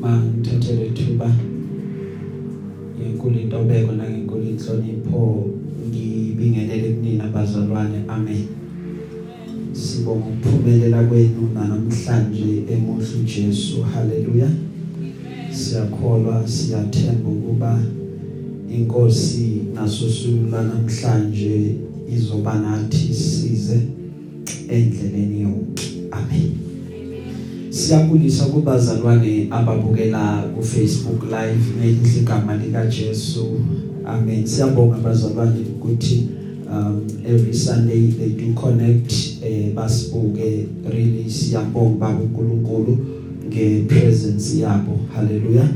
mangithathele ithuba ngenkulu intobeko nangenkulu inhlonipho ngibingelele kunina abazalwane amen. Sibonga ukuphumelela kwenu namhlanje emuhle uJesu haleluya. Siyakholwa siyathemba ukuba inkosi nasosulula namhlanje izoba nathi size endleleni yonke amen. Siyabulisa kubazalwane ababukela ku Facebook live ngelihle igama lika Jesu amen. Siyabonga abazalwane ukuthi um every sunday they do connect eh basibuke. Really siyabonga baba uNkulunkulu ngepresence yabo. Haleluya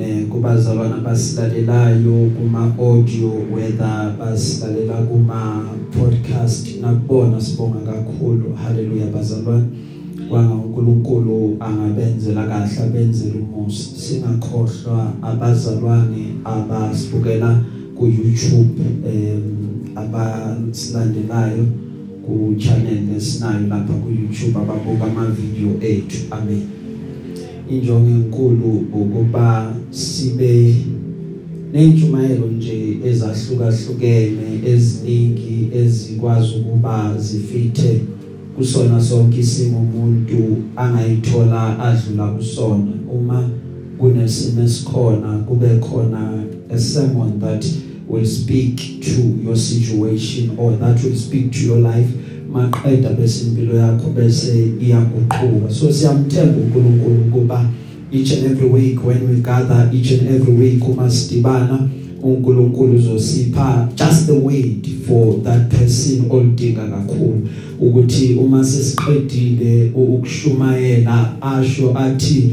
eh kubazalwana basilalelayo kuma audio whether basilalela kuma podcast nakubona sibonga kakhulu. Haleluya bazalwane. Kwanga uNkulunkulu angabenzela kahle abenzele umusa singakhohlwa abazalwane abasibukela ku YouTube em abasilandelayo ku channel lesinayo lapha ku YouTube ababuka ama video ethu. Amen. Injongo enkulu ukuba sibe nentshumayelo nje ezahlukahlukene eziningi ezikwazi ukuba zifithe kusona sonke isimo umuntu angayithola adlula kusona. Uma kunesimo esikhona kube khona a sermon that will speak to your situation or that will speak to your life. Maqeda bese impilo yakho bese iyaguquka. So siyamthemba uNkulunkulu ukuba each and every week when we gather each and every week uma sidibana uNkulunkulu uzosipha just the word for that person olidinga kakhulu. Ukuthi uma sesiqedile ukushumayela asho athi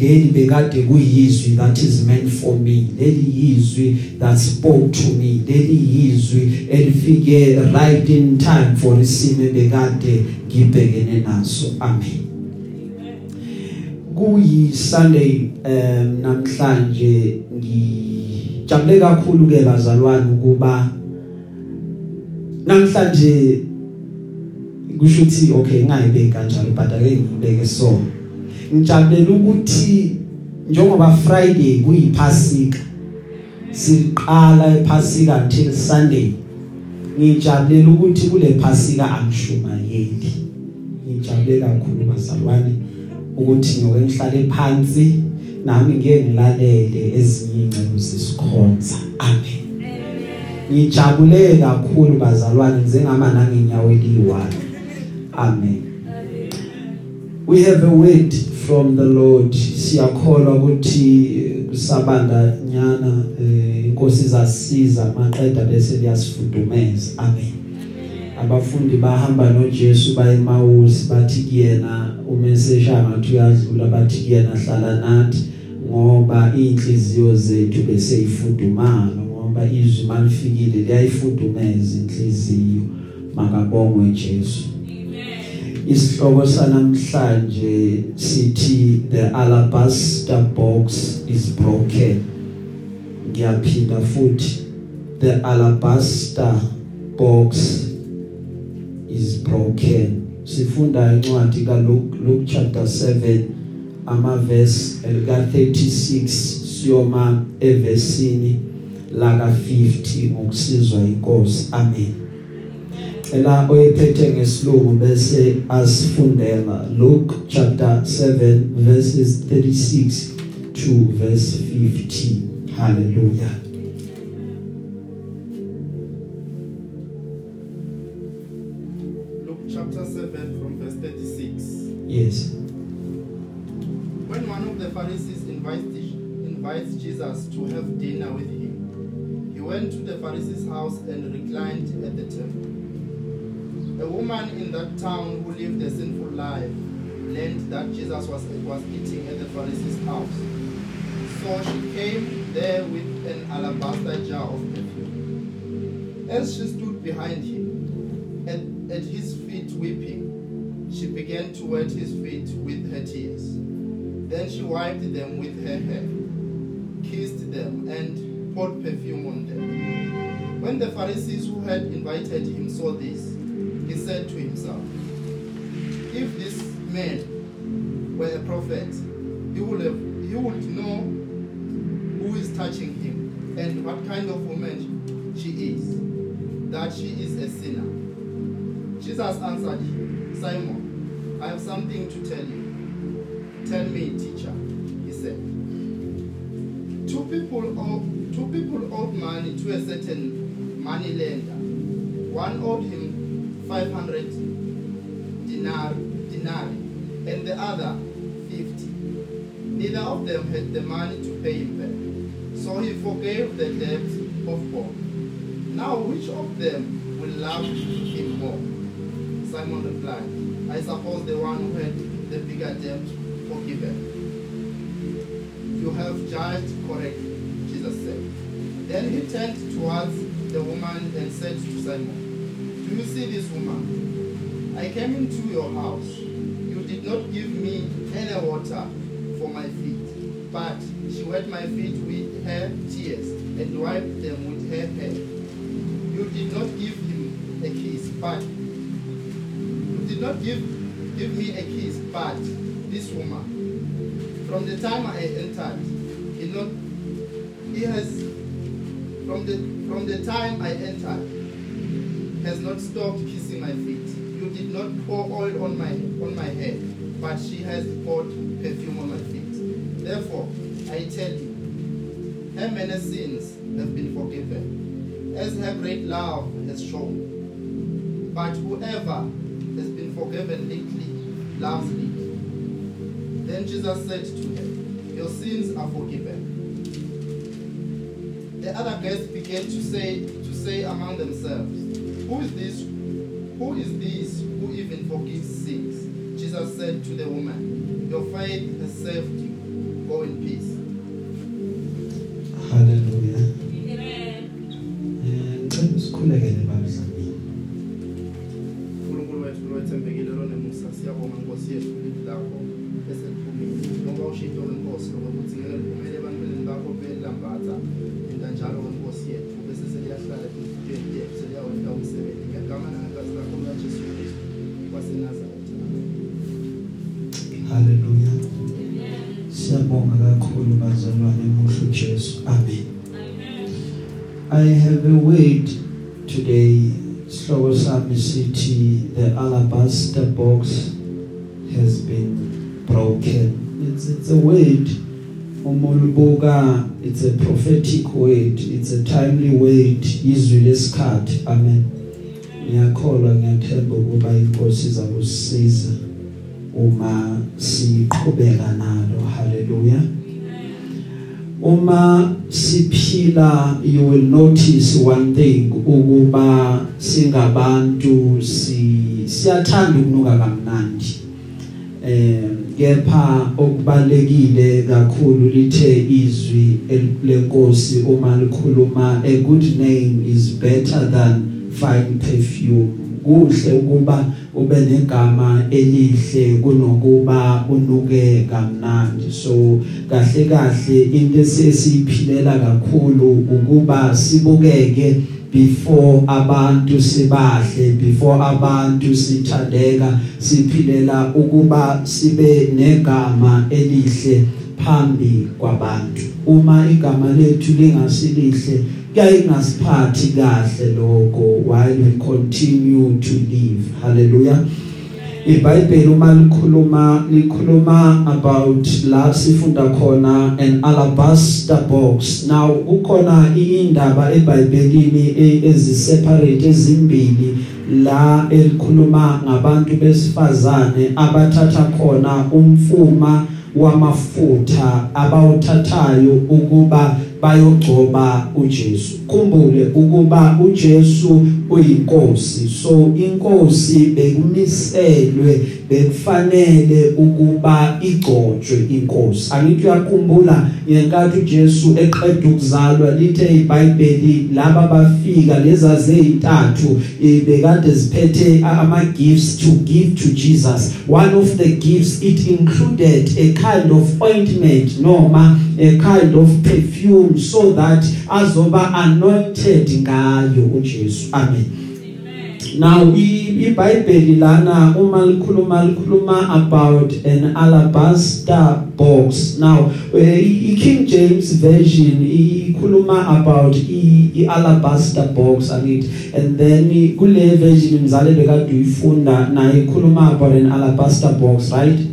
leli bekade kuyizwi that is meant for me leli yizwi that spoke to me leli yizwi elifike right in time for isimo bekade ngibhekene naso. Amen. Kuyi Sunday um namhlanje ngijabule kakhulu ke bazalwane ukuba namhlanje kusho ukuthi okay ngayibeki kanjalo but ake ngibeke so ngijabulela ukuthi njengoba Friday kuyiphasika siqala ephasika until Sunday ngijabulela ukuthi kule phasika angishumayeli. Ngijabule kakhulu bazalwane ukuthi ngoke ngihlale phansi. Nami ngeke ngilalele ezinye ingcebo zesikhonza amen ngijabule kakhulu bazalwane njengama nangenyawo eliyi-1 amen. We have a word from the lord. Siyakholwa ukuthi kusabanda nyana inkosi izasiza maqeda bese liyasifudumeza. Amen. Abafundi bahamba noJesu baye eMawusi bathi kuyena umesesha ngathi uyadlula bathi kuyena hlala nathi ngoba inhliziyo zethu bese ifudumala ngoba izwi malifikile liyayifudumeza inhliziyo. Makabongwe Jesu. Isihloko sanamhlanje sithi the alabaster box is broken. Ngiyaphinda futhi the alabaster box is broken. Sifunda incwadi kaLuke Luke chapter 7 ama verse elika 36 siyoma evesini la ka 50 ngokusizwa inkosi amen. Ela oyephethe ngesilungu bese asifundela Luke chapter 7 verses 36 to verse 50 hallelujah. Jesus to have dinner with him, he went to the Pharisee's house and reclined at the table. A woman in that town who lived a sinful life learned that Jesus was, was eating at the Pharisee's house. So she came there with an alabaster jar of perfume. As she stood behind him, at, at his feet weeping, she began to wet his feet with her tears. Then she wiped them with her hair, kissed them, and poured perfume on them. When the Pharisees who had invited him saw this, he said to himself, If this man were a prophet, he will have he would know who is touching him and what kind of woman she is, that she is a sinner. Jesus answered him, Simon, I have something to tell you. Tell me, teacher, he said. People owed, two people owed money to a certain money lender. One owed him 500 dinar, denarii and the other 50. Neither of them had the money to pay him back. So he forgave the debt of both. Now which of them will love him more? Simon replied, I suppose the one who had the bigger debt forgiven. You have judged turned towards the woman and said to Simon, Do you see this woman? I came into your house. You did not give me any water for my feet, but she wet my feet with her tears and wiped them with her hair. You did not give him a kiss, but you did not give give me a kiss, but this woman, from the time I entered, he not he has from the from the time I entered has not stopped kissing my feet. You did not pour oil on my on my head, but she has poured perfume on my feet. Therefore, I tell you, her many sins have been forgiven, as her great love has shown. But whoever has been forgiven lately loves little. Then Jesus said to her, Your sins are forgiven. The other guests began to say to say among themselves, Who is this? Who is this who even forgives sins? Jesus said to the woman, Your faith has saved you. Go in peace. Izakusisiza uma siqhubeka nalo. Haleluya. Uma siphila you will notice one thing ukuba singabantu si siyathanda ukunuka kamnandi. Eh kepha okubalekile kakhulu lithe izwi lenkosi uma likhuluma a good name is better than fine perfume. Kuhle ukuba ube negama elihle kunokuba unuke kamnandi so kahle kahle into esesiphilela kakhulu ukuba sibukeke before abantu sibahle before abantu sithandeka siphilela ukuba sibe negama elihle phambi kwabantu. Uma igama lethu lingasilihle kuyaye ngasiphathi kahle lokho while we continue to live. Hallelujah. iBhayibheli uma likhuluma likhuluma about la sifunda khona an alabaster box. Now kukhona indaba eBhayibhelini eziseparate ezimbili la elikhuluma ngabantu besifazane abathatha khona umfuma wamafutha abawuthathayo ukuba bayogcoba uJesu kumbule ukuba uJesu uyinkosi. So inkosi bekumiselwe bekufanele ukuba igcotshwe inkosi. Angithi uyakhumbula ngenkathi uJesu eqeda ukuzalwa lithe iBhayibheli laba bafika leza zeyintathu bekade ziphethe ama gifts to give to Jesus. One of the gifts it included a kind of ointment noma a kind of perfume so that azoba anointed ngayo uJesu. Amen. Now iBhayibheli lana uma likhuluma likhuluma about an alabaster box. Now iKing James version ikhuluma about ialabaster box angithi. And then kule version mzale bekade uyifunda naye ikhuluma about an alabaster box right?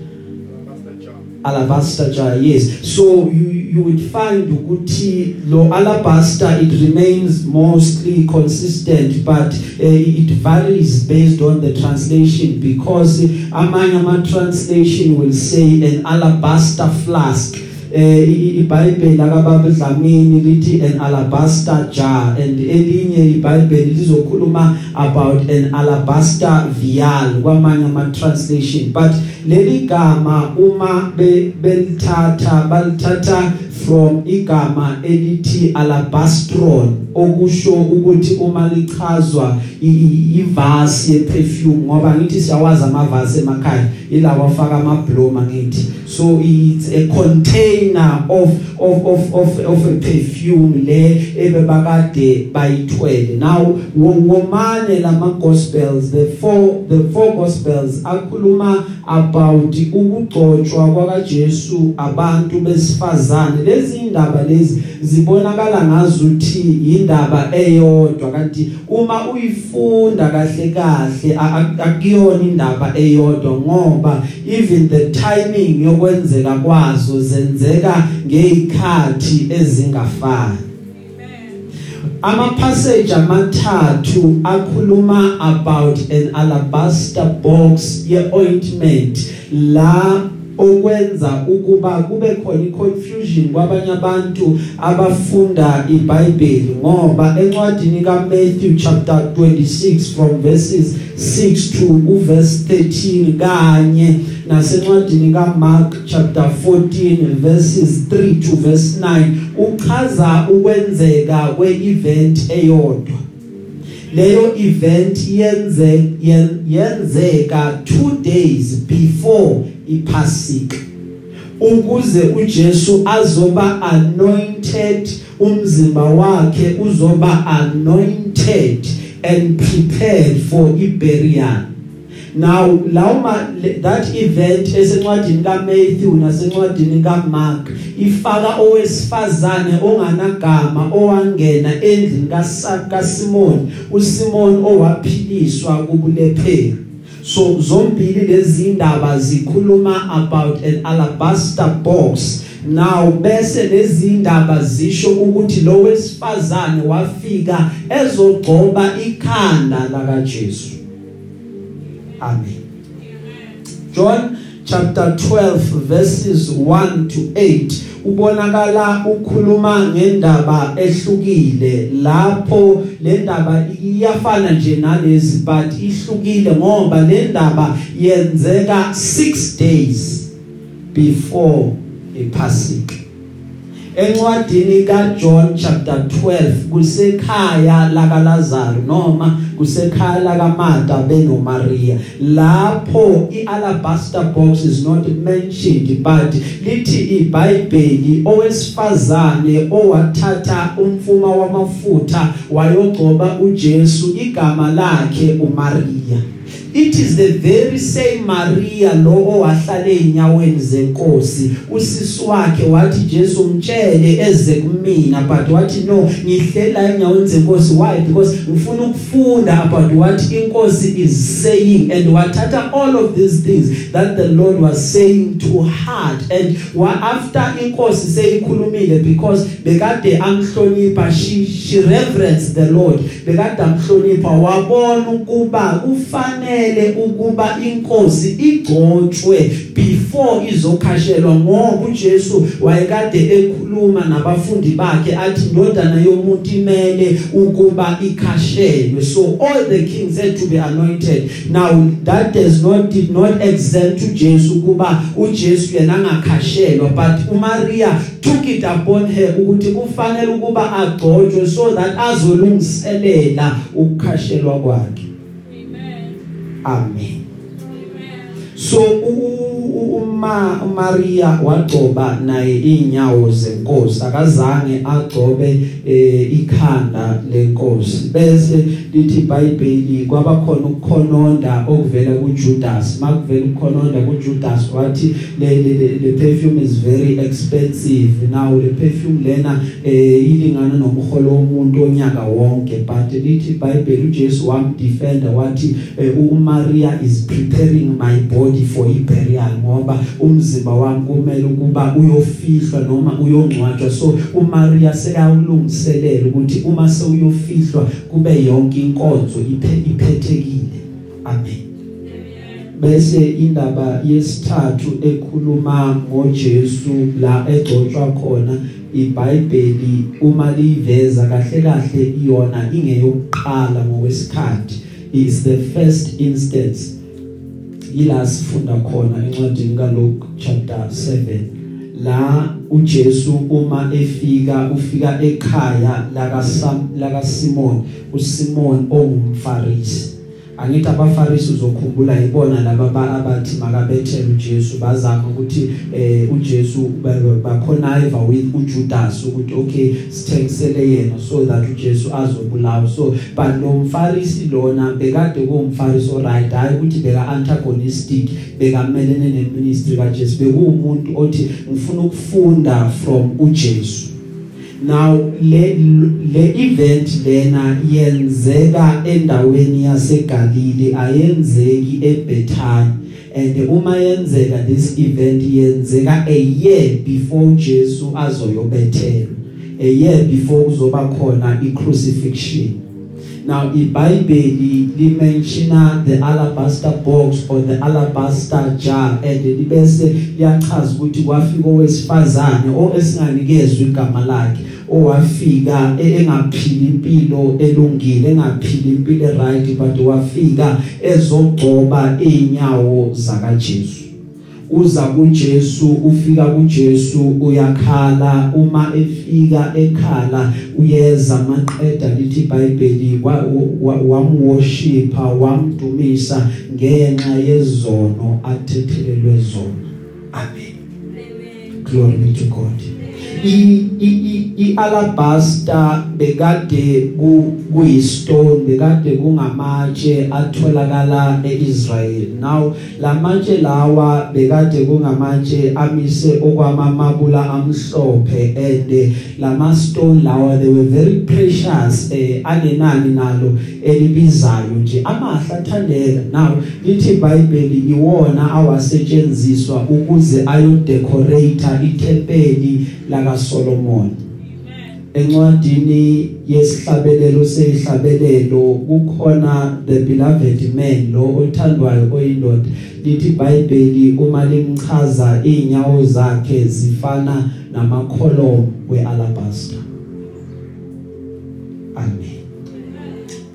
Alabaster jar yes. So you you would find ukuthi lo alabaster it remains mostly consistent but uh, it varies based on the translation because amanye ama translation will say an alabaster flask. Eh iBhayibheli akababa Dlamini lithi an alabaster jar and elinye iBhayibheli lizokhuluma about an alabaster vial kwamanye ama translation but leli gama uma belithatha balithatha from igama elithi alabastron okusho ukuthi uma lichazwa ivasi yeperfume ngoba ngithi siyawazi amavasi emakhaya ilawa afaka amabloma ngithi. So it's a container of of of of of a perfume le ebebakade bayithwele. Now womane lama gospels the four the four gospels akhuluma about ukugcotshwa kwaka Jesu abantu besifazane. Lezi indaba lezi zibonakala ngazuthi indaba eyodwa kanti uma uyifunda kahle kahle akuyona indaba eyodwa ngoba even the timing yokwenzeka kwazo zenzeka ngezikhathi ezingafani. Ama passage amathathu akhuluma about an alabaster box ye ointment la okwenza ukuba kube khona iconfusion kwabanye abantu abafunda iBhayibheli ngoba encwadini kaMatthew chapter 26 from verses 6 to uverse 13 kanye nasencwadini kaMark chapter 14 verses 3 to verse 9 uchaza ukwenzeka kweevent eyodwa. Leyo event yenze yenzeka 2 days before iphasika. Ukuze uJesu azoba anointed umzimba wakhe uzoba anointed and prepared for iburial. Now lawuma that event esencwadini kaMatthew nasencwadini kaMark ifaka owesifazane onganagama owangena endlini kaSaka Simon uSimon owaphiliswa kubulephero. So zombili lezi indaba zikhuluma about an alabaster box. Now bese lezi indaba zisho ukuthi lo wesifazane wafika ezogcoba ikhanda laka Jesu amen. John chapter 12 verses 1 to 8 ubonakala ukhuluma ngendaba ehlukile. Lapho le ndaba iyafana nje nalezi but ihlukile ngoba le ndaba yenzeka 6 days before iphasika encwadini kaJohn chapter 12 kusekhaya laka Lazarus noma kusekhaya laka Martha benoMaria lapho ialabaster box is not mentioned but lithi iBhayibheli owesifazane owathatha umfuma wamafutha wayogcoba uJesu igama lakhe uMaria it is the very same Maria lo owahlala enyaweni zenkosi. Usisi wakhe wathi Jesu mtshele eze kumina. But wathi no ngihlela enyaweni zenkosi. Why? Because ngifuna ukufunda about what inkosi is saying and wathatha all of these things that the Lord was saying to heart. And after inkosi seyikhulumile because bekade amhlonipha she she reverenced the Lord. Bekade amhlonipha wabona ukuba ufanele kufanele ukuba inkosi igcotshwe before izokhashelwa ngoba uJesu wayekade ekhuluma nabafundi bakhe athi indodana yomuntu imele ukuba ikhashelwe. So all the kings had to be anointed. Now that does not did not exempt uJesu kuba uJesu yena angakhashelwa but uMaria took it upon her ukuthi kufanele ukuba agcotshwe so that azolungiselela ukukhashelwa kwakhe. Amen. So uma uMaria wagcoba naye inyawo zenkosi. Akazange agcobe eh, ikhanda lenkosi. Bese lithi iBhayibheli kwaba khona ukukhononda okuvela kuJudas. Makuvela ukukhononda kuJudas wathi le le perfume is very expensive. Now le perfume lena eh ilingana nomholo womuntu onyaka wonke. But lithi iBhayibheli uJesu wamdefender wathi eh, uMaria is preparing my body for burial ngoba umzimba wami kumele ukuba uyofihlwa noma uyongcwatshwa. So uMaria sekawulungiselela ukuthi uma sewuyofihlwa kube yonke inkonzo iphethekile. Amen. Bese indaba yesithathu ekhuluma ngoJesu la egcotshwa khona iBhayibheli uma liveza kahle kahle iyona ingeyokuqala ngokwesikhathi is the first instance. Ila sifunda khona encwadini kaLuke chapter 7 la uJesu uma efika ufika ekhaya Sam laka Simon uSimon ongumfarisi. Angithi abafarisi uzokhumbula ibona laba abathi makabethele uJesu bazama ukuthi eh uJesu bakhonive with uJudas ukuthi okay sithengisele yena so that uJesu azobulawa. So but lo mfarisi lona bekade kuumfarisi oright hayi ukuthi beka antagonistic bekamelene neministry kaJesu bekuumuntu othi ngifuna ukufunda from uJesu. Now le le event lena yenzeka endaweni yaseGalili ayenzeki eBethany. And uma yenzeka this event yenzeka a year before Jesu azoyobethelwa a year before kuzoba khona icrucifixion. Now iBhayibheli limensiona the alabaster box or the alabaster jar and libese liyachaza ukuthi kwafika owesifazane oesinganikezwe igama lakhe. Owafika engaphili impilo elungile engaphili impilo right but wafika ezogcoba inyawo zaka Jesu uza kuJesu ufika kuJesu uyakhala. Uma efika ekhala uyeza maqeda lithi iBhayibheli wamworshipa wamdumisa ngenxa yezono athethelelwe zona. Amen. Glory be to god. I alabaster bekade kuyistone bekade kungamatshe atholakala eIsrael now lamatshe lawa bekade kungamatshe amise okwamamabula amhlophe and lama stone lawa they were very precious eh anenani nalo elibizayo nje. Amahla athandeka. Now lithi iBhayibheli iwona awasetshenziswa ukuze ayo decorate itempeli laka Solomon encwadini yesihlabelelo seyihlabelelo kukhona the beloved man lo othandwayo oyindoda. Lithi iBhayibheli uma limchaza inyawo zakhe zifana namakholom wealabaster. Amen.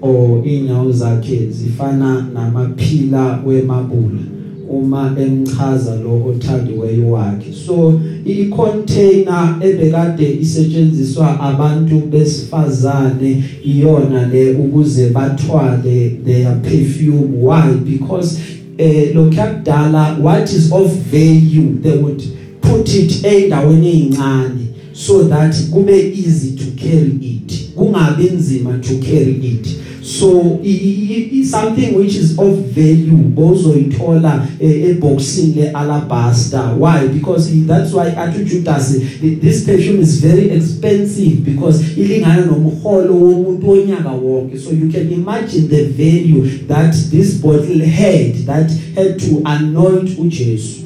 O inyawo zakhe zifana namaphila wemabula uma emchaza lo othandiweyo wakhe. So icontainer ebekade isetshenziswa abantu besifazane iyona le ukuze bathwale their perfume. Why? Because eh lokuyakudala what is of value they would put it endaweni ezincane so that kube easy to carry it kungabe nzima to carry it. So is something which is of value bozoyithola eboxini le alabaster why? Because he, that's why athi Judas this perfume is very expensive because ilingana nomholo womuntu onyaka wonke so you can imagine the value that this bottle had that had to anoint uJesu.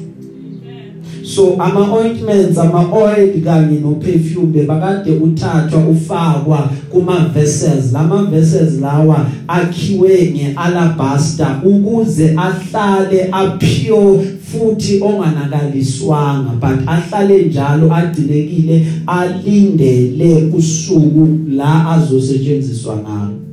So ama ointments ama oil kanye no perfume bebakade uthathwa ufakwa kuma vessels lama vessels lawa akhiwe ngealabaster ukuze ahlale apure futhi onganakaliswanga but ahlale njalo agcinekile alindele usuku la azosetshenziswa ngalo.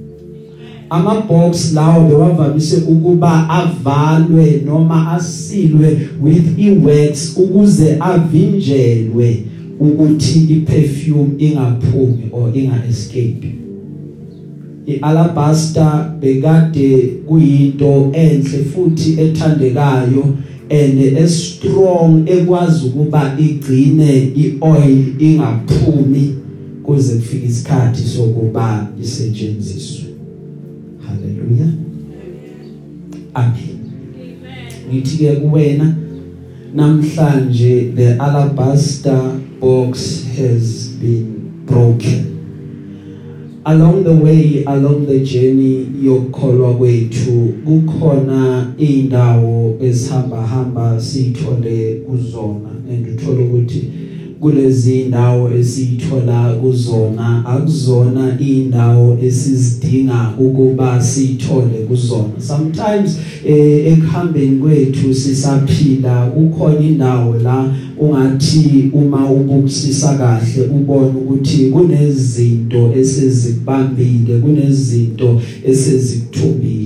Amabox lawo bewavamise ukuba avalwe noma asilwe with iwax ukuze avinjelwe ukuthi iperfume ingaphumi or inga escape ialabaster bekade kuyinto enhle futhi ethandekayo and estrong ekwazi ukuba igcine ioil ingaphumi kuze kufike isikhathi sokuba isetshenziswe. Haleluya amen. Ngithi ke kuwena namhlanje the alabaster box has been broken. Along the way along the journey yokukholwa kwethu kukhona indawo esihamba hamba sithole kuzona. And uthola ukuthi kulezi indawo esithola kuzona akuzona indawo esizidinga ukuba sithole kuzona. Sometimes eh ekuhambeni kwethu sisaphila kukhona indawo la ungathi uma ubukusisa kahle ubone ukuthi kunezinto esezibambile kunezinto esezikuthumbile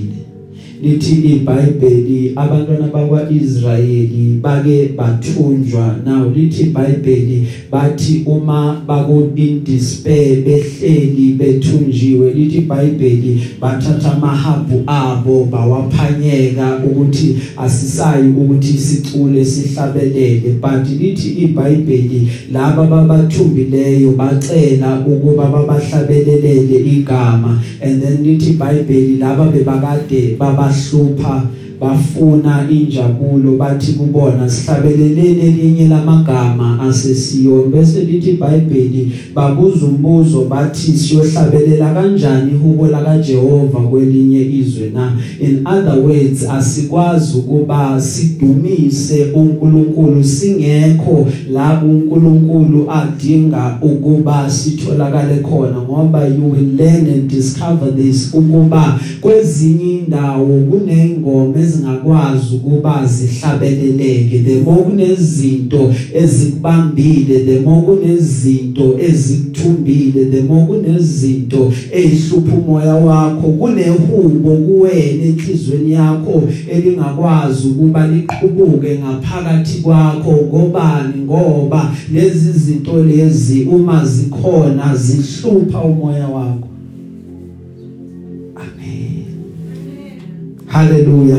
lithi iBhayibheli abantwana bakwaIsrayeli bake bathunjwa now lithi iBhayibheli bathi uma baku in despair behleli bethunjiwe lithi iBhayibheli bathatha amahabu abo bawaphanyeka ukuthi asisayi ukuthi sicule sihlabelele. But lithi iBhayibheli laba babathumbileyo bacela ukuba babahlabelelele igama. And then lithi iBhayibheli laba bebakade baba bahlupha bafuna injabulo bathi kubona sihlabeleleni elinye lamagama asesiyoni. Bese lithi iBhayibheli babuza umbuzo bathi siyohlabelela kanjani ihubo la kaJehova kwelinye izwe na? In other words asikwazi ukuba sidumise uNkulunkulu singekho la uNkulunkulu adinga ukuba sitholakale khona ngoba you will learn and discover this ukuba kwezinye indawo kunengoma ezingakwazi ukuba zihlabeleleke the more kunezinto ezikubambile the more kunezinto ezikuthumbile the more kunezinto ezihlupha umoya wakho kunehubo kuwena enhlizweni yakho elingakwazi ukuba liqhubuke ngaphakathi kwakho. Ngobani? Ngoba lezi zinto lezi uma zikhona zihlupha umoya wakho. Haleluya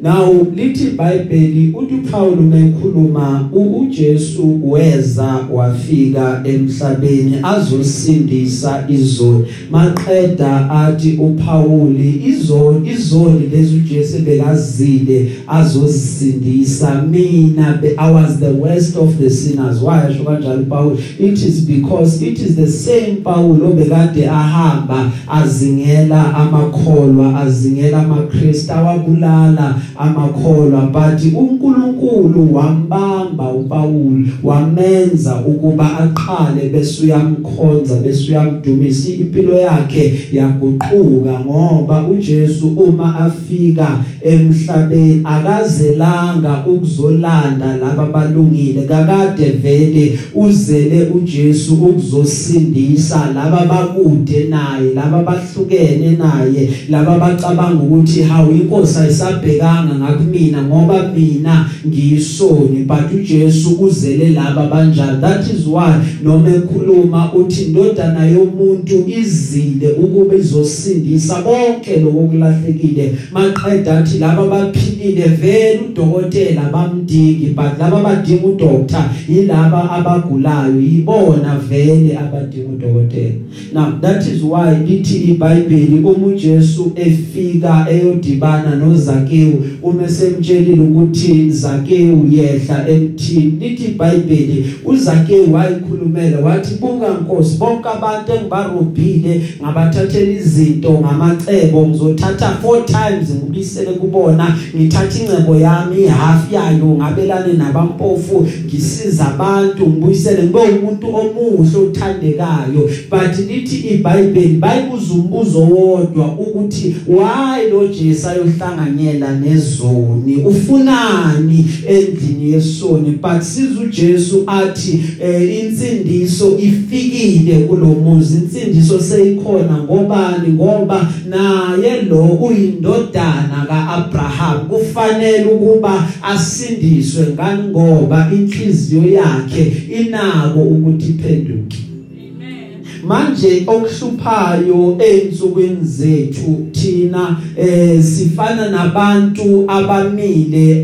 Now lithi iBhayibheli uthi uPaul umekhuluma uJesu weza wafika emhlabeni azosindisa izoni. Maqeda athi uPauli izoni izoni lezi uJesu bekazile azosindisa mina I was the worst of the sinners. Why asho kanjalo Paul it is because it is the same Paul obekade ahamba azingela amakholwa azingela amaKristu awabulala amakholwa but uNkulunkulu wambamba uPaul wamenza ukuba aqhale bese uyamkhonza bese uyamdumisa impilo yakhe yaguquka ngoba uJesu uma afika emhlabeni akazelanga ukuzolanda laba balungile kakade vele uzele uJesu ukuzosindisa laba bakude naye laba bahlukene naye laba bacabanga ukuthi hawu inkosi ayisabhekanga ngakumina ngoba mina ngiyisoni but uJesu uzele laba banjani? That is why noma ekhuluma uthi indodana yomuntu izile ukuba izosindisa bonke lokulahlekile maqeda athi laba baphilile vele udokotela bamdingi but laba badinga udoctor yilaba abagulayo yibona vele abadinga udokotela. Now that is why lithi iBhayibheli uma uJesu efika eyodibana noZakewu uma semtshelile ukuthi Zakewu yehla emthini lithi iBhayibheli uZakewu wayikhulumela wathi buka Nkosi bonke abantu engibarobhile ngabathathela izinto ngamacebo ngizothatha 4 times ngibisele kubona ngithatha incebo yami half yayo ngabelane nabampofu ngisiza abantu ngibuyisele ngibe umuntu omuhle othandekayo. But lithi iBhayibheli bayibuza umbuzo wodwa ukuthi why lo Jesu ayohlanganyela nezoni ufunani endlini yesoni? But siza uJesu athi eh, insindiso ifikile kulomuzi insindiso seyikhona ngobani? Ngoba naye lo uyindodana kaAbraham. Kufanele ukuba asindiswe ngani? Ngoba inhliziyo yakhe inako ukuthi iphenduke. Manje okuhluphayo einsukwini zethu thina eh sifana nabantu abamile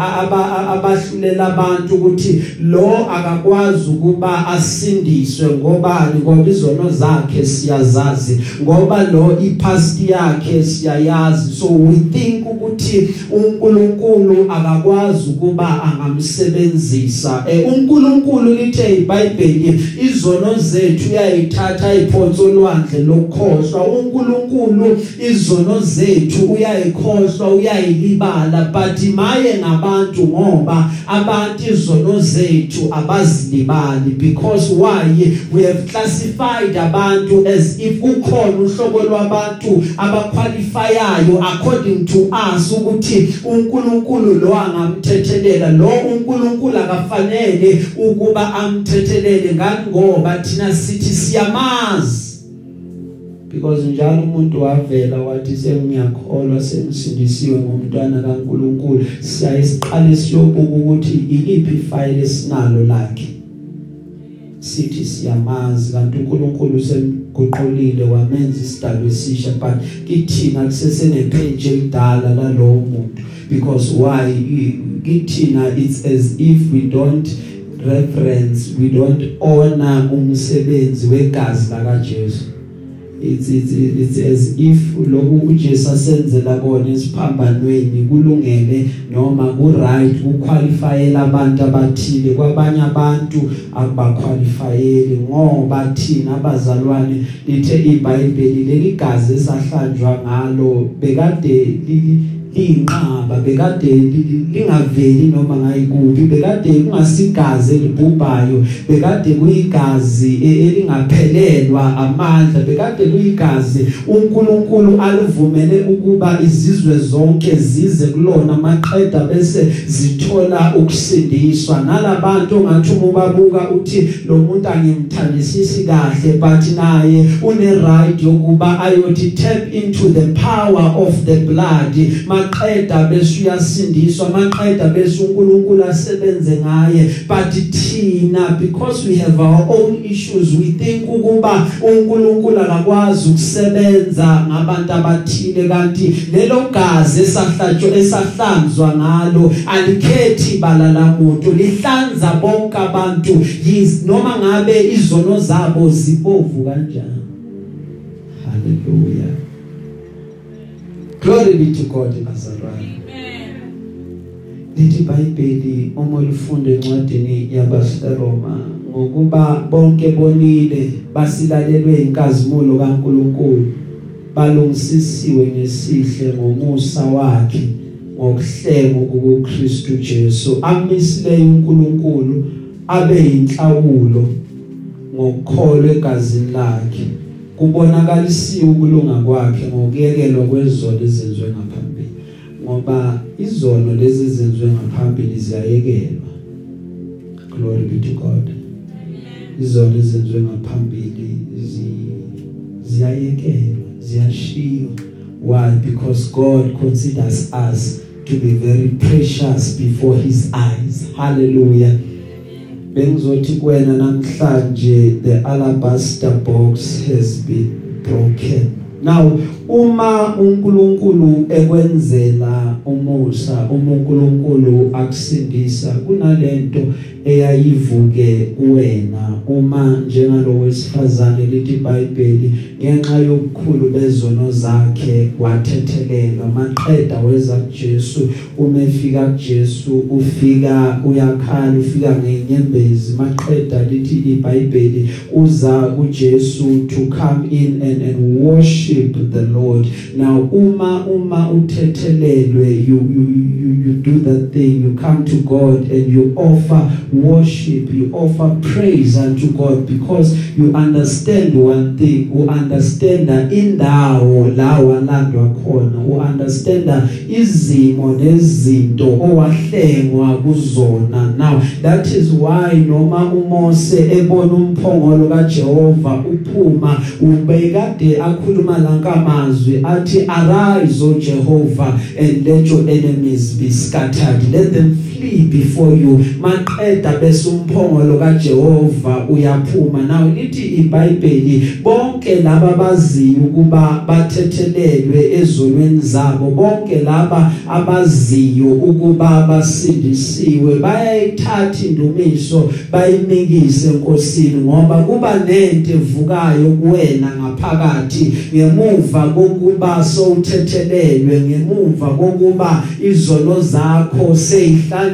abahlulela abantu ukuthi lo akakwazi ukuba asindiswe ngoba ngoba izono zakhe siyazazi ngoba lo ipast yakhe siyayazi. So we think ukuthi uNkulunkulu akakwazi ukuba angamsebenzisa. Eh uNkulunkulu lithe iBhayibheli izono zethu uyayithatha iphonso olwandle lokhohlwa uNkulunkulu izono zethu uyayikhohlwa uyayilibala but maye ngabantu ngoba abantu izono zethu abazilibali because why? We have classified abantu as if ukhona uhlobo lwabantu abaqualifyayo according to us ukuthi uNkulunkulu lo angamthethelela. Lo uNkulunkulu akafanele ukuba amthethelele ngani ngoba thina sithi siyamazi. Because njalo umuntu wavela wathi sengiyakholwa sengisindisiwe ngomntwana kaNkuluNkulu siyayisiqala siyobuka ukuthi iliphi file esinalo lakhe. Sithi siyamazi kanti uNkulunkulu semguqulile wamenza isidalwa esisha but kithina kusesenepage elidala lalowo muntu. Because why? Kithina it's as if we don't reference we don't honor umsebenzi wegazi laka Jesu it's it's it's as if lokhu uJesu asenzela kona esiphambanweni kulungele noma ku right kuqualifyela abantu abathile. Kwabanye abantu akubaqualifyeli ngoba thina abazalwane lithe iBhayibheli leli gazi esahlanjwa ngalo bekade inqaba bekade lingaveli noma ngayikubi bekade kungasigazi elibhubhayo bekade kuyigazi e- elingaphelelwa amandla bekade kuyigazi uNkulunkulu alivumele ukuba izizwe zonke zize kulona maqeda bese zithola ukusindiswa. Nalabantu ongathi ubabuka uthi lo muntu angimthandisisi kahle but naye une right yokuba ayothi tap into the power of the blood. Maqeda bese uyasindiswa maqeda bese uNkulunkulu asebenze ngaye. But thina because we have our own issues we think ukuba uNkulunkulu akakwazi ukusebenza ngabantu abathile. Kanti lelo gazi esahlatshwa esahlanzwa ngalo alikhethi balala muntu lihlanza bonke abantu. Noma ngabe izono zabo zibovu kanjani? Hallelujah. Glory be to God bazalwane. Lithi iBhayibheli uma ulifunda encwadini yabaseRoma ngokuba bonke bonile basilalelwe inkazimulo kaNkuluNkulu balungisisiwe ngesihle ngomusa wakhe ngokuhlenga kuKristu Jesu amisile uNkulunkulu abe inhlawulo ngokukholwa egazini lakhe kubonakalisiwe ukulunga kwakhe ngokuyekelwa kwezono ezenziwe ngaphambili ngoba izono lezi ezenziwe ngaphambili ziyayekelwa. Glory be to God. Izono ezenziwe ngaphambili ziyayekelwa ziyashiywa why? Because God considers us to be very precious before his eyes. Hallelujah. Bengizothi kuwena namhlanje the alabaster box has been broken. Now uma uNkulunkulu ekwenzela umusa uma uNkulunkulu akusindisa kunalento eyayivuke kuwena. Uma njengalo wesifazane lithi iBhayibheli ngenxa yokukhulu bezono zakhe wathethelelwa maqeda weza kuJesu uma efika kuJesu ufika uyakhala ufika ngenyembezi. Maqeda lithi iBhayibheli uza kuJesu to come in and and worship the Lord. Now uma uma uthethelelwe you you you, you do that thing you come to God and you offer worship you offer praise unto God because you understand one thing you understand indawo la walandwa khona u understand izimo nezinto owahlengwa kuzona. Now that is why noma uMose ebona umphongolo kaJehova uphuma ubekade akhuluma lankamazwi athi arise o Jehovah and let your enemies be scattered. Let them flee flee before you. Maqeda bese umphongolo kaJehova uyaphuma. Nawe lithi iBhayibheli bonke laba baziyo ukuba bathethelelwe ezonweni zabo bonke laba abaziyo ukuba basindisiwe bayayithatha indumiso bayimikise enkosini ngoba kuba nento evukayo kuwena ngaphakathi. Ngemuva kokuba sowuthethelelwe ngemuva kokuba izono zakho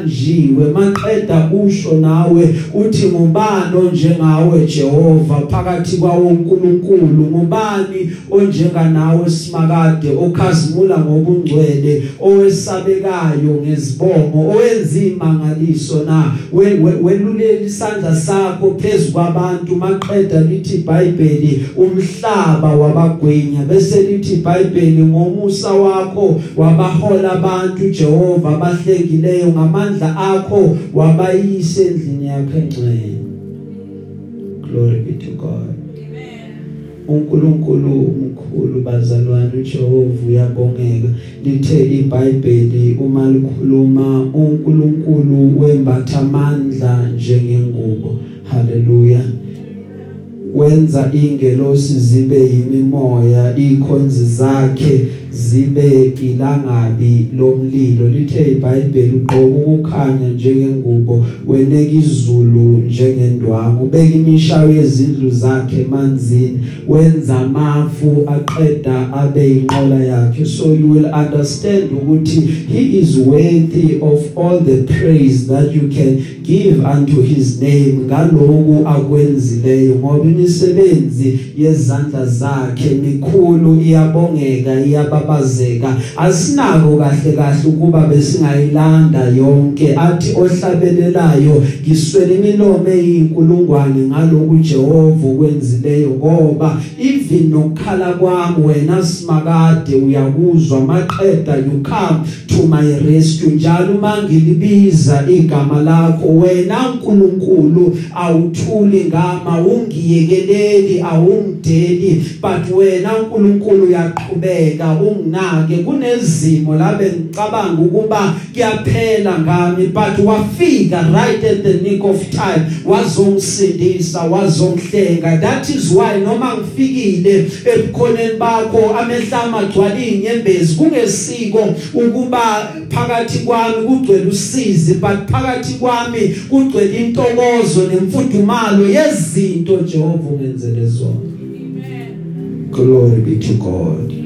seyihlanjiwe maqeda usho nawe uthi ngubani onjengawe Jehova phakathi kwawo uNkulunkulu ngubani onjenga nawe simakade okhazimula ngobungcwele owesabekayo ngezibongo owenza imangaliso na? Welulela isandla sakho phezulu kwabantu. Maqeda lithi iBhayibheli umhlaba wabagwinya. Bese lithi iBhayibheli ngomusa wakho wabahola abantu Jehova bahlekileyo ngamandla akho wabayise endlini yakhe engcwele glory be to God. uNkulunkulu umkhulu bazalwane uJehova uyabongeka. Lithe iBhayibheli uma likhuluma uNkulunkulu wembatha amandla njengengubo. Haleluya wenza ingelosi zibe yimimoya ikhonzi zakhe zibe ilangabi lomlilo. Lithe iBhayibheli uqobo ukukhanya njengengubo weneka izulu njengendwangu ubeka imishayo yezindlu zakhe emanzini wenza amafu aqeda abe inqola yakhe. So you will understand ukuthi he is worthy of all the praise that you can give unto his name. Ngalokhu akwenzileyo ngoba imisebenzi yezandla zakhe mikhulu iyabongeka iyababazeka asinako kahle kahle ukuba besingayilanda yonke athi ohlabelelayo ngiswele imilomo eyinkulungwane ngalokhu Jehova ukwenzileyo ngoba even nokukhala kwami wena simakade uyakuzwa maqeda you come to my rescue njalo mangilibiza igama lakho wena uNkulunkulu awuthuli ngama ungiyekeleli awungideli but wena uNkulunkulu uyaqhubeka unginake kunezimo labe ngicabanga ukuba kuyaphela ngami but wafika right at the nick of time. Wazongisindisa wazongihlenga. That is why noma ngifikile ebukhoneni bakho amehlama agcwala inyembezi kungesiko ukuba phakathi kwami kugcwele usizi but phakathi kwami kugcwele intokozo nemfudumalo yezinto Jehova ungenzele zona glory be to god.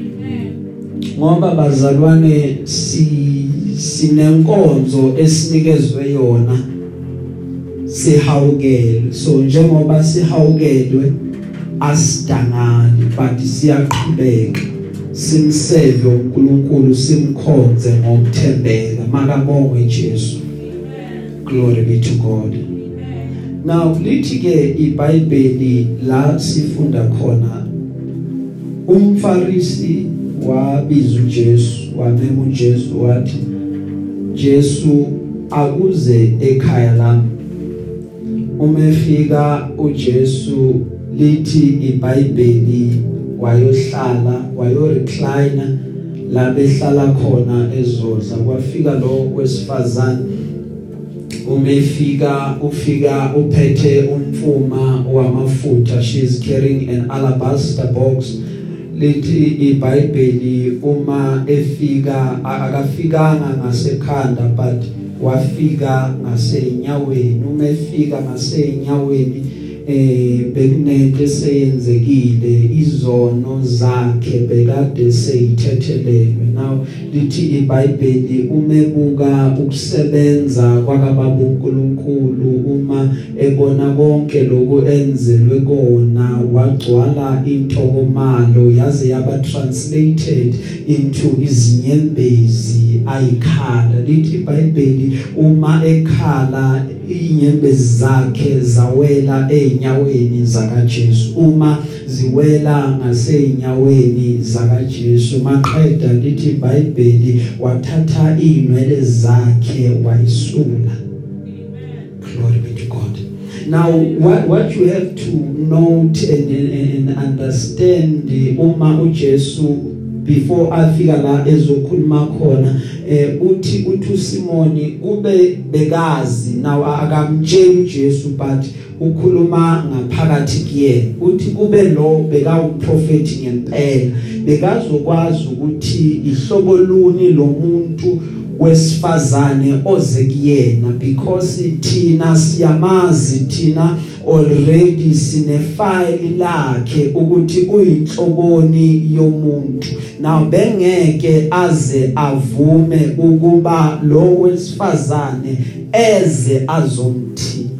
Ngoba bazalwane si sinenkonzo esinikezwe yona sihawukele so njengoba sihawukelwe asidangani but siyaqhubeka. Simseve uNkulunkulu simkhonze ngokuthembeka. Makabongwe Jesu. Glory be to God. Now lithi ke iBhayibheli la sifunda khona umfarisi wabiza uJesu wamema uJesu wathi Jesu akuze ekhaya lami. Uma efika uJesu lithi iBhayibheli wayohlala wayo recliner la behlala khona ezodla. Kwafika lo wesifazane uma efika ufika uphethe umfuma wamafutha. She is carrying an alabaster box. Lithi iBhayibheli uma efika akafikanga ngasekhanda but wafika ngasenyaweni. Uma efika ngasenyaweni eh bekunento eseyenzekile izono zakhe bekade seyithethelelwe. Now lithi iBhayibheli umebuka ukusebenza kwakababa uNkulunkulu uma ebona konke lokho enzelwe kona wagcwala intokomalo yaze yaba translated into izinyembezi ayikhala. Lithi iBhayibheli uma ekhala inyembezi zakhe zawela einyaweni zakaJesu. Uma ziwela ngaseinyaweni zakaJesu maqeda lithi iBhayibheli wathatha inwele zakhe wayisula. Glory be to God. Now what what you have to note and, and understand uma uJesu before afika la ezokhuluma khona eh uthi uthi uSimoni kube bekazi nawo akamtsheli uJesu but ukhuluma ngaphakathi kuye uthi kube lo beka uprofeti ngempela. Bekazokwazi ukuthi ihlobo luni lomuntu wesifazane oze kuyena because thina siyamazi thina already sine file lakhe ukuthi uyinhloboni yomuntu. Now bengeke aze avume ukuba lo wesifazane eze azomthinta.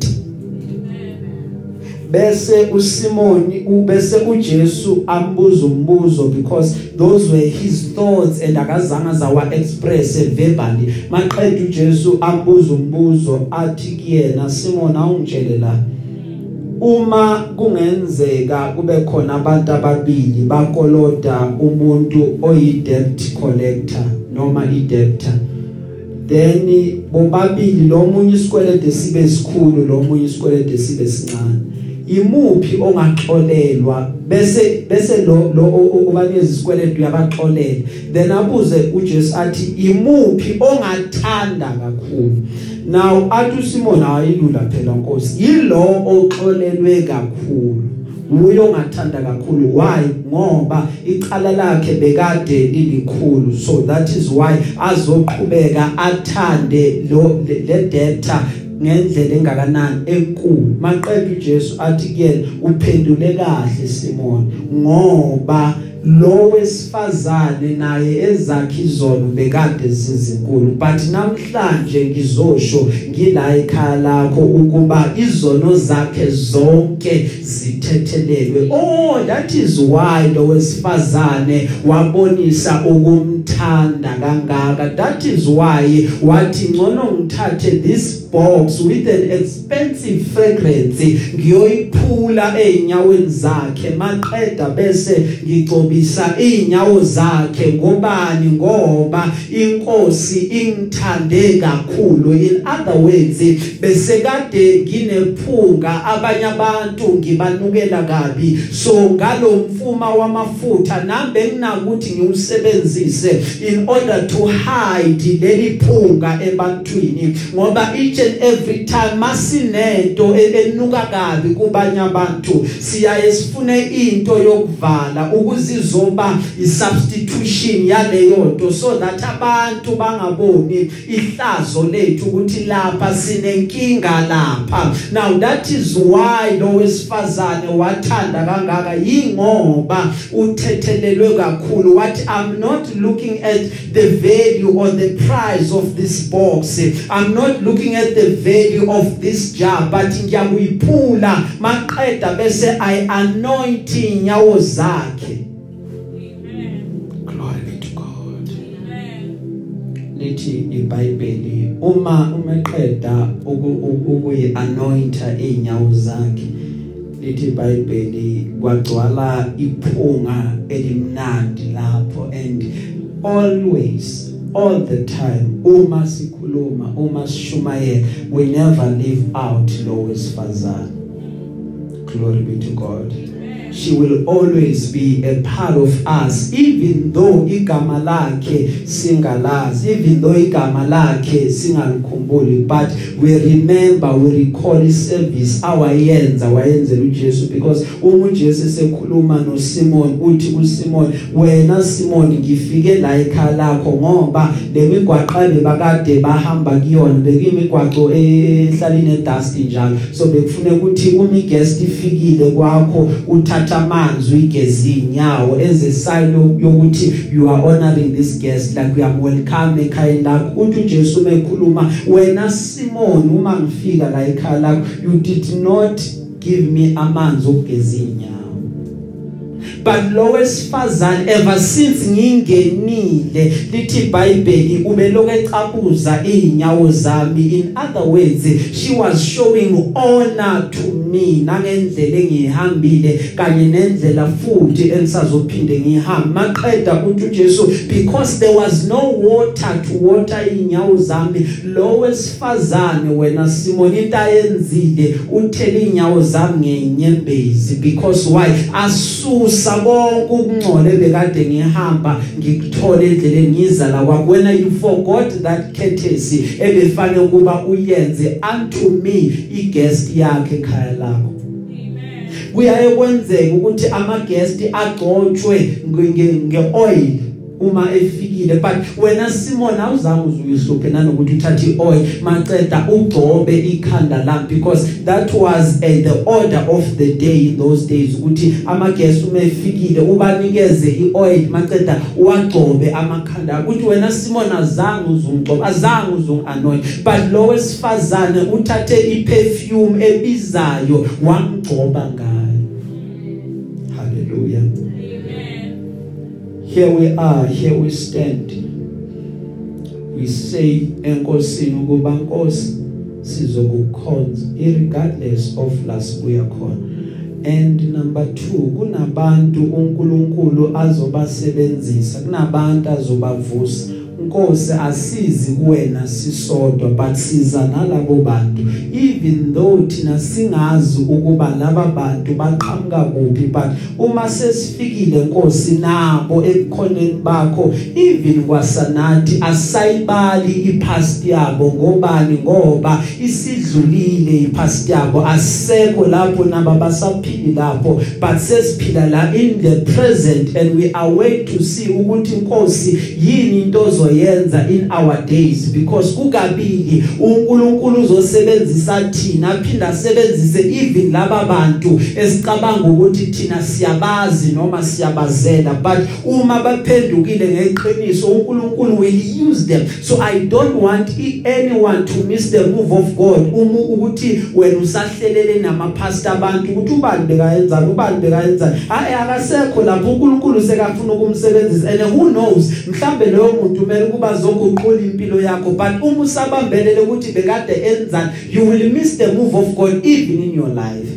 Bese uSimoni ubese uJesu ambuza umbuzo because those were his thoughts and akazange zawa express verbally. Maqedwe uJesu ambuza umbuzo athi kuyena Simon awungitshele la uma kungenzeka kube khona abantu ababili bakoloda umuntu oyi debt collector noma i debtor then bobabili lo munye isikwelede sibe sikhulu lo munye isikwelede sibe sincane. Imuphi ongaxolelwa? Bese bese lo lo obanikeza isikweletu uyabaxolela then abuze uJesu athi imuphi ongathanda kakhulu? Now athi uSimon ayilula phela Nkosi. Yilo oxolelwe kakhulu. Uyo ongathanda kakhulu. Why? Ngoba icala lakhe bekade lilikhulu. So that is why azoqhubeka athande lo le debtor ngendlela engakanani enkulu. Maqedwe uJesu athi kuyena uphendule kahle Simon ngoba lo wesifazane naye ezakhe izono bekade zizinkulu. But namhlanje ngizosho ngila ekhaya lakho ukuba izono zakhe zonke zithethelelwe. Oh that is why lo wesifazane wabonisa ukumthanda kangaka. That is why wathi ngcono ngithathe this box with an expensive fragrance ngiyoyiphula einyaweni zakhe maqeda bese ngicobisa inyawo zakhe. Ngobani? Ngoba inkosi ingithande kakhulu. In other words bese kade nginephunga abanye abantu ngibanukela kabi. So ngalomfuma wamafutha nambe nginakuthi ngiusebenzise in order to hide leli phunga ebantwini ngoba each and every time masinento enuka kabi kubanye abantu siyaye sifune into yokuvala ukuzizoba isubstitution yaleyo nto so that abantu bangaboni ihlazo lethu ukuthi lapha sinenkinga lapha. Now that is why lo wesifazane wathanda kangaka yingoba uthethelelwe kakhulu what i'm not looking at the value or the price of this box. I'm not looking at the value of this jar but ngiyakuyiphula maqeda bese i anoint inyawo zakhe. Glory be to god. Lithi iBhayibheli uma umeqeda ukuyi anointa inyawo zakhe lithi iBhayibheli kwagcwala iphunga elimnandi lapho and always all the time uma sikhuluma uma sishumayela we never leave out lo wesifazane glory be to god. She will always be a part of us even though igama lakhe singalazi even though igama lakhe singalikhumbuli. But we remember we recall iservice awayenza wayenzela uJesu because uma uJesu sekhuluma noSimon uthi kuSimon wena Simon ngifike la ekhaya lakho ngoba lemigwaqo bebakade bahamba kuyona bekuyimigwaqo ehlala ine dust njalo. So bekufune ukuthi uma guest ifikile kwakho uthatha uthatha amanzi uyigeza inyawo as a sign yokuthi you are honoring this guest like we are welcome ekhaya lakho. Uthi uJesu mekhuluma wena Simon uma ngifika la ekhaya lakho you did not give me amanzi okugeza inyawo but lo wesifazane ever since ngingenile lithi iBhayibheli ube lokecaphuza inyawo zami. In other words she was showing honor to me nangendlela engihambile kanye nendlela futhi engisazophinde ngihambe. Maqeda uthi uJesu because there was no water to water inyawo zami. Lo wesifazane wena Simon into ayenzile uthele inyawo zami ngenyembezi. Because why? Asusa konke ukungcole bekade ngihamba ngikuthola endleleni ngiza la kwakho when you forgot that courtesy ebefane ukuba uyenze unto me iguest yakhe ekhaya lakho. Kuyaye kwenzeka ukuthi ama guest agcotshwe ngeoil uma efikile but wena Simon awuzange uzuyihluphe nanokuthi uthathe ioil. Maceda ugcobe ikhanda lami because that was uh, the order of the day in those days ukuthi ama guests uma efikile ubanikeze ioil. Maceda uwagcobe amakhanda. Ukuthi wena Simon azange uzungcoba azange uzunganoint but lo wesifazane uthathe iperfume ebizayo wangcoba ngayo. Here we are here we stand. We say enkosini ukuba nkosi sizokukhonza irregardless of la sibuya khona. And number 2 kunabantu uNkulunkulu azobasebenzisa kunabantu azobavusa. Nkosi asizi kuwena sisodwa but siza nalabo bantu. Even though thina singazi ukuba laba bantu baqhamuka kuphi but uma sesifikile Nkosi nabo ekukhoneni bakho even kwasanathi asayibali ipast yabo ngobani ngoba isidlulile ipast yabo. Asekho lapho naba basaphili lapho but sesiphila la in the present and we are wait to see ukuthi Nkosi yini into ozoyenza in our days because kukabili uNkulunkulu uzosebenzisa thina aphinda asebenzise even laba bantu esicabanga ukuthi thina siyabazi noma siyabazela. But uma baphendukile ngeqiniso uNkulunkulu will use them. So i don't want anyone to miss the move of God. Uma ukuthi wena usahlelele namapastor abantu ukuthi ubani bekayenza ubani bekayenza hayi akasekho lapho uNkulunkulu sekafuna ukumsebenzisa. And who knows mhlambe leyo muntu kumele ukuba zoguqula impilo yakho but uma usabambelele ukuthi bekade enzani. You will miss the move of God even in your life.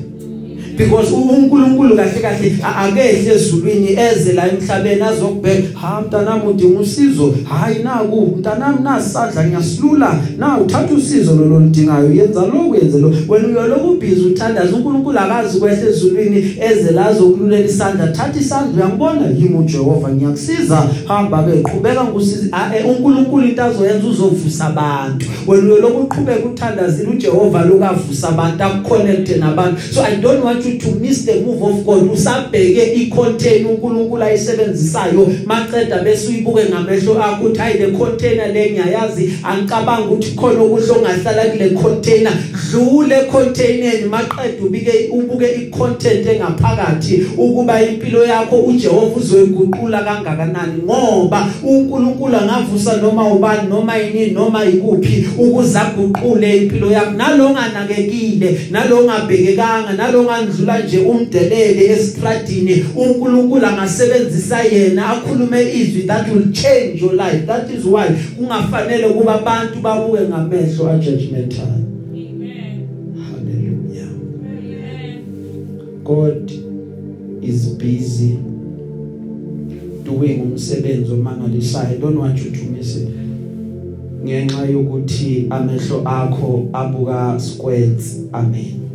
Because uNkulunkulu kahle kahle akehle ezulwini eze la emhlabeni azokubheka ha mntanami udinga usizo. Hayi naku mntanami nasadla ngiyasilula. Na uthatha usizo lolo lidingayo yenza lokho yenze lo wena uyoloku busy uthandaza uNkulunkulu akazi kwehle ezulwini eze la azokululela isandla. Thatha isandla uyangibona? Yimi uJehova ngiyakusiza. Hamba ke qhubeka ngusiza uNkulunkulu into azoyenza uzovusa abantu. Wena uyoloku uqhubeka uthandazile uJehova lokavusa abantu akuconnect nabantu. So i don't want you to miss the move of God usabheke icontain uNkulunkulu ayisebenzisayo. Maqeda bese uyibuke ngamehlo akho uthi hayi le container le ngiyayazi. Angicabanga ukuthi khona okuhle ongahlala kule container. Dlule containerni maqeda ubike ubuke icontent engaphakathi ukuba impilo yakho uJehova uzoyiguqula kangakanani. Ngoba uNkulunkulu angavusa noma ubani noma yini noma ikuphi ukuzaguqule impilo yakho. Nalonganakekile nalongabhekekanga nalonga udlula nje umdelele estradini uNkulunkulu angasebenzisa yena akhulume izwi that will change your life. That is why kungafanele kuba abantu babuke ngamehlo a judgmental amen hallelujah. Amen god is busy doing umsebenzi omangalisayo. Don't want you to miss it. Ngenxa yokuthi amehlo akho abuka squares. Amen.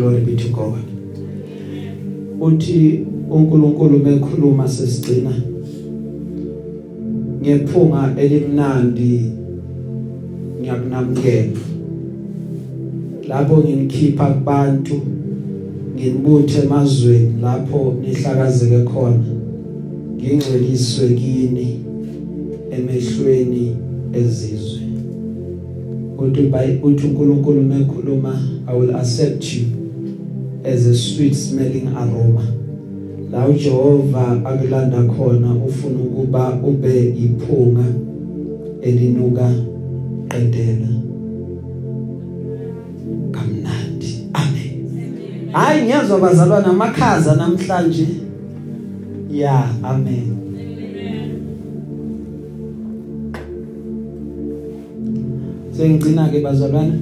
Glory be to God uthi uNkulunkulu mekhuluma sesigcina ngephunga elimnandi ngiyakunamukela. Lapho nginikhipha kubantu nginibuthe emazweni lapho nihlakazeke khona ngingceliswe kini emehlweni ezizwe. Uthi uthi uNkulunkulu mekhuluma I will accept you. As a sweet smelling aroma. La uJehova akulanda khona ufuna ukuba ube iphunga elinuka qedela kamnandi. Amen. Hayi ngiyazwa bazalwana amakhaza namhlanje. Ya amen. Sengicina ke bazalwana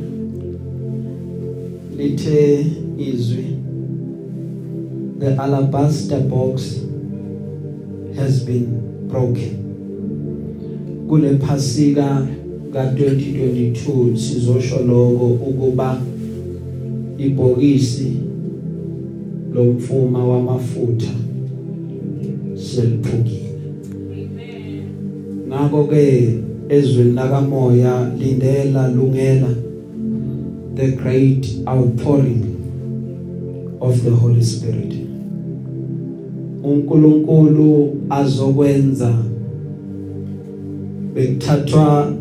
lithe izwi the alabaster box has been broken. Kule phasika ka2022 sizosho lokho ukuba ibhokisi lomfuma wamafutha seliphukile. Ngakho ke ezweni lakamoya lindela lungela the great outpouring of the holy spirit. uNkulunkulu azokwenza. Bekuthathwa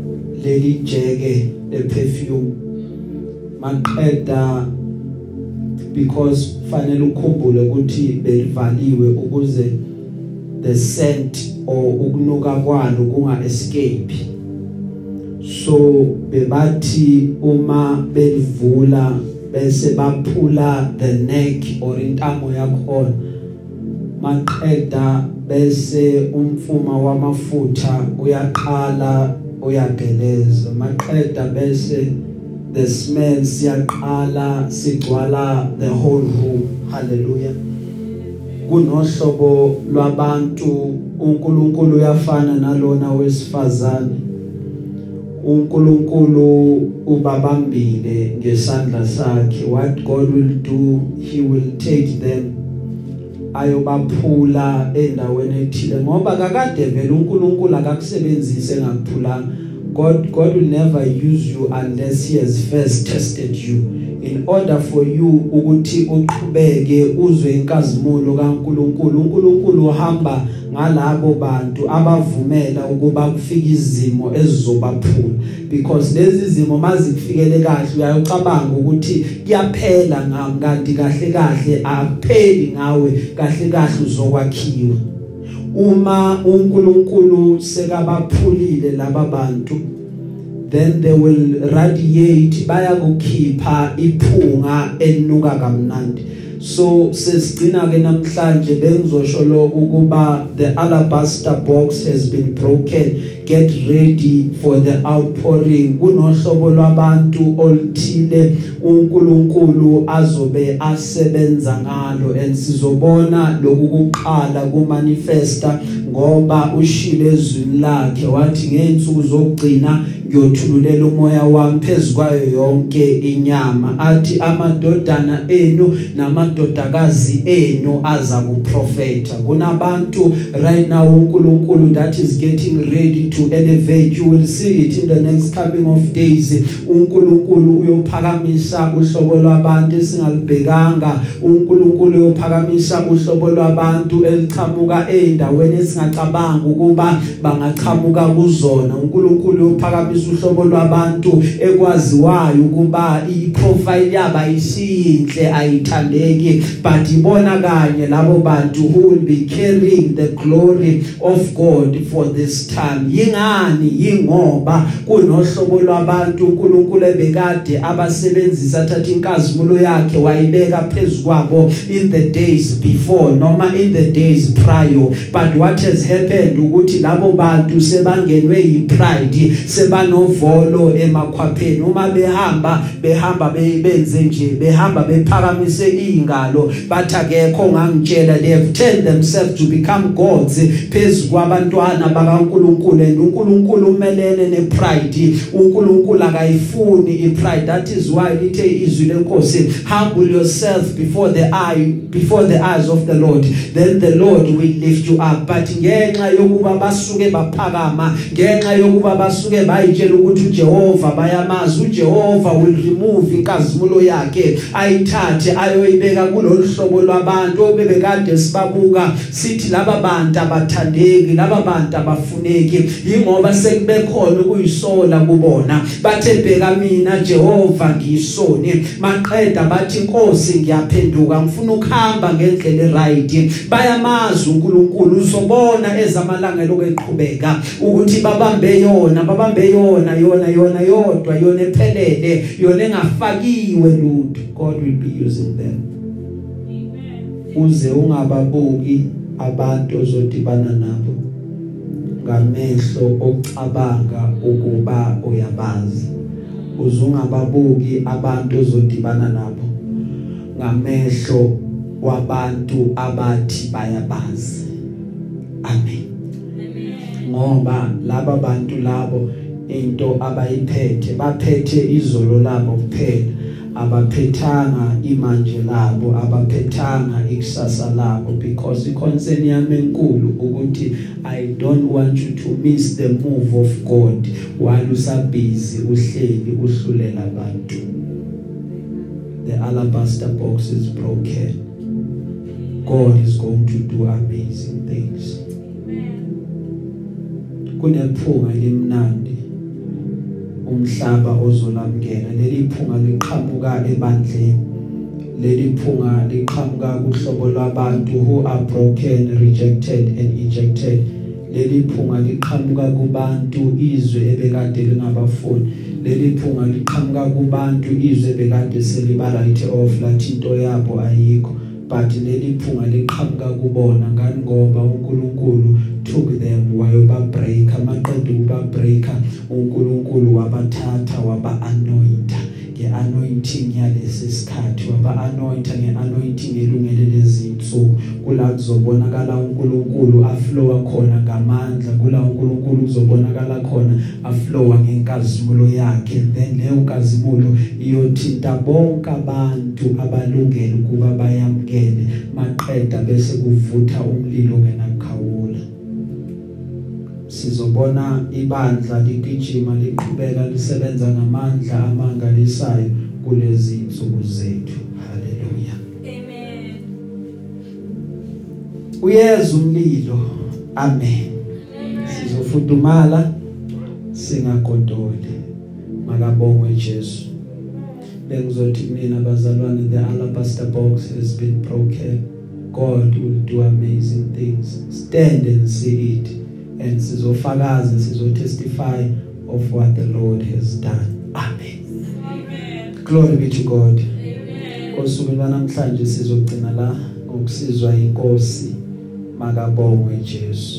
leli jeke leperfume. Maqeda because fanele ukhumbule ukuthi belivaliwe ukuze the scent or ukunuka kwalo kunga escape so bebathi uma belivula bese baphula the neck or intamo yakhona. Maqeda bese umfuma wamafutha uyaqala uyageleza. Maqeda bese the smell siyaqala sigcwala the whole room. Hallelujah. Kunohlobo lwabantu uNkulunkulu uyafana nalona wesifazane. uNkulunkulu ubabambile ngesandla sakhe. What God will do he will take them. Ayobaphula endaweni ethile ngoba kakade vele uNkulunkulu akakusebenzise ngakuphulanga God God will never use you unless he has first tested you. In order for you ukuthi uqhubeke uzwe inkazimulo kaNkuluNkulu uNkulunkulu uhamba ngalabo bantu abavumela ukuba kufike izimo ezizobaphula. Because lezi zimo mazikufikele kahle uyayocabanga ukuthi kuyaphela ngakanti kahle kahle akupheli ngawe kahle kahle uzokwakhiwa. Uma uNkulunkulu sekabaphulile laba bantu then they will radiate bayakukhipha iphunga enuka kamnandi. So sesigcina ke namhlanje bengizosho lokho ukuba the alabaster box has been broken. Get ready for the outpouring. Kunohlobo lwabantu oluthile uNkulunkulu azobe asebenza ngalo and sizobona lokukuqala kumanifesta ngoba ushile ezwini lakhe. Wathi ngeensuku zokugcina ngiyothululela umoya wami phezukwayo yonke inyama. Athi amadodana enu namadodakazi enu aza kuprofeta kunabantu right now uNkulunkulu that is getting ready to elevate you. Will see it in the next coming of days. uNkulunkulu uyophakamisa uhlobo lwabantu esingalibhekanga. uNkulunkulu uyophakamisa uhlobo lwabantu elichamuka eindaweni esingacabanga ukuba bangachamuka kuzona. uNkulunkulu uyophakamisa uhlobo lwabantu ekwaziwayo ukuba iprofile yabo ayishinhle ayithandeki. But ibona kanye labo bantu who will be carrying the glory of God for this time. Yingani? Yingoba? Kunohlobo lwabantu uNkulunkulu ebekade abasebenzisa thatha inkazimulo yakhe wayibeka phezukwabo in the days before noma in the days prior. But what has happened ukuthi labo bantu sebangenwe yipride sebanovolo emakhwapheni uma behamba behamba benze nje behamba bephakamise ingalo bathi akekho ngangitshela they have turned themselves to become gods phezukwabantwana bakaNkulunkulu. And uNkulunkulu umelene nepride. uNkulunkulu akayifuni ipride. That is why lithe izwi lenkosi humble yourself before the eye before the eyes of the Lord. Then the Lord will lift you up. But ngenxa yokuba basuke baphakama ngenxa yokuba basuke bayitshela ukuthi uJehova bayamazi uJehova will remove inkazimulo yakhe ayithathe ayoyibeka kulolu hlobo lwabantu obebekade sibabuka. Sithi laba bantu abathandeki laba bantu abafuneki ingoba sekubekhona ukuyisola kubona. Bathe bheka mina Jehova ngiyisoni. Maqeda bathi inkosi ngiyaphenduka ngifuna ukuhamba ngendlela eright. Bayamazi uNkulunkulu uzobona ezamalanga lokuqhubeka ukuthi babambe yona babambe yona yona yona yodwa yona ephelele yona engafakiwe lutho. God will be using them. Uze ungababuki abantu ozodibana nabo ngamehlo ocabanga ukuba uyabazi. Uzungababuki abantu ozodibana nabo ngamehlo wabantu abathi bayabazi. Amen. Ngoba laba bantu labo into abayiphethe baphethe izolo labo kuphela. Abaphethanga imanje labo abaphethanga ikusasa labo because iconcern yami enkulu ukuthi I don't want you to miss the move of God while usabhizi uhleli uhlulela abantu. The alabaster box is broken. God is going to do amazing things. Kunephunga elimnandi. Umhlaba ozolamkela leli phunga liqhamuka ebandleni. Leli phunga liqhamuka kuhlobo lwabantu who are broken rejected and ejected. Leli phunga liqhamuka kubantu izwe ebekade lingabafuni. Leli phunga liqhamuka kubantu izwe bekade selibala lithi off lathi into yabo ayikho. But leli phunga liqhamuka kubona ngani ngoba uNkulunkulu took them wayoba break amaqedwe kuba breaker uNkulunkulu wabathatha waba anointa ngeanointing yalesi sikhathi waba anointa ngeanointing elungele lezinsuku kula kuzobonakala uNkulunkulu aflowa khona ngamandla. Kula uNkulunkulu kuzobonakala khona aflowa ngenkazimulo yakhe. Then leyo nkazimulo iyothinta bonke abantu abalungele ukuba bayamkele maqeda bese kuvutha umlilo ngenakhawula sizobona ibandla ligijima liqhubeka lisebenza ngamandla amangalisayo kulezi insuku zethu. Haleluya. Amen. uyeza umlilo. Amen. Sizofudumala singagodoli. Makabongwe Jesu. Bengizothi mina bazalwane the alabaster box has been broken. God will do amazing things. Stand and see it. And sizofakaza sizotestify of what the Lord has done amen Amen. glory be to God Amen. kosuku lwanamhlanje sizogcina la ngokusizwa inkosi makabongwe Jesu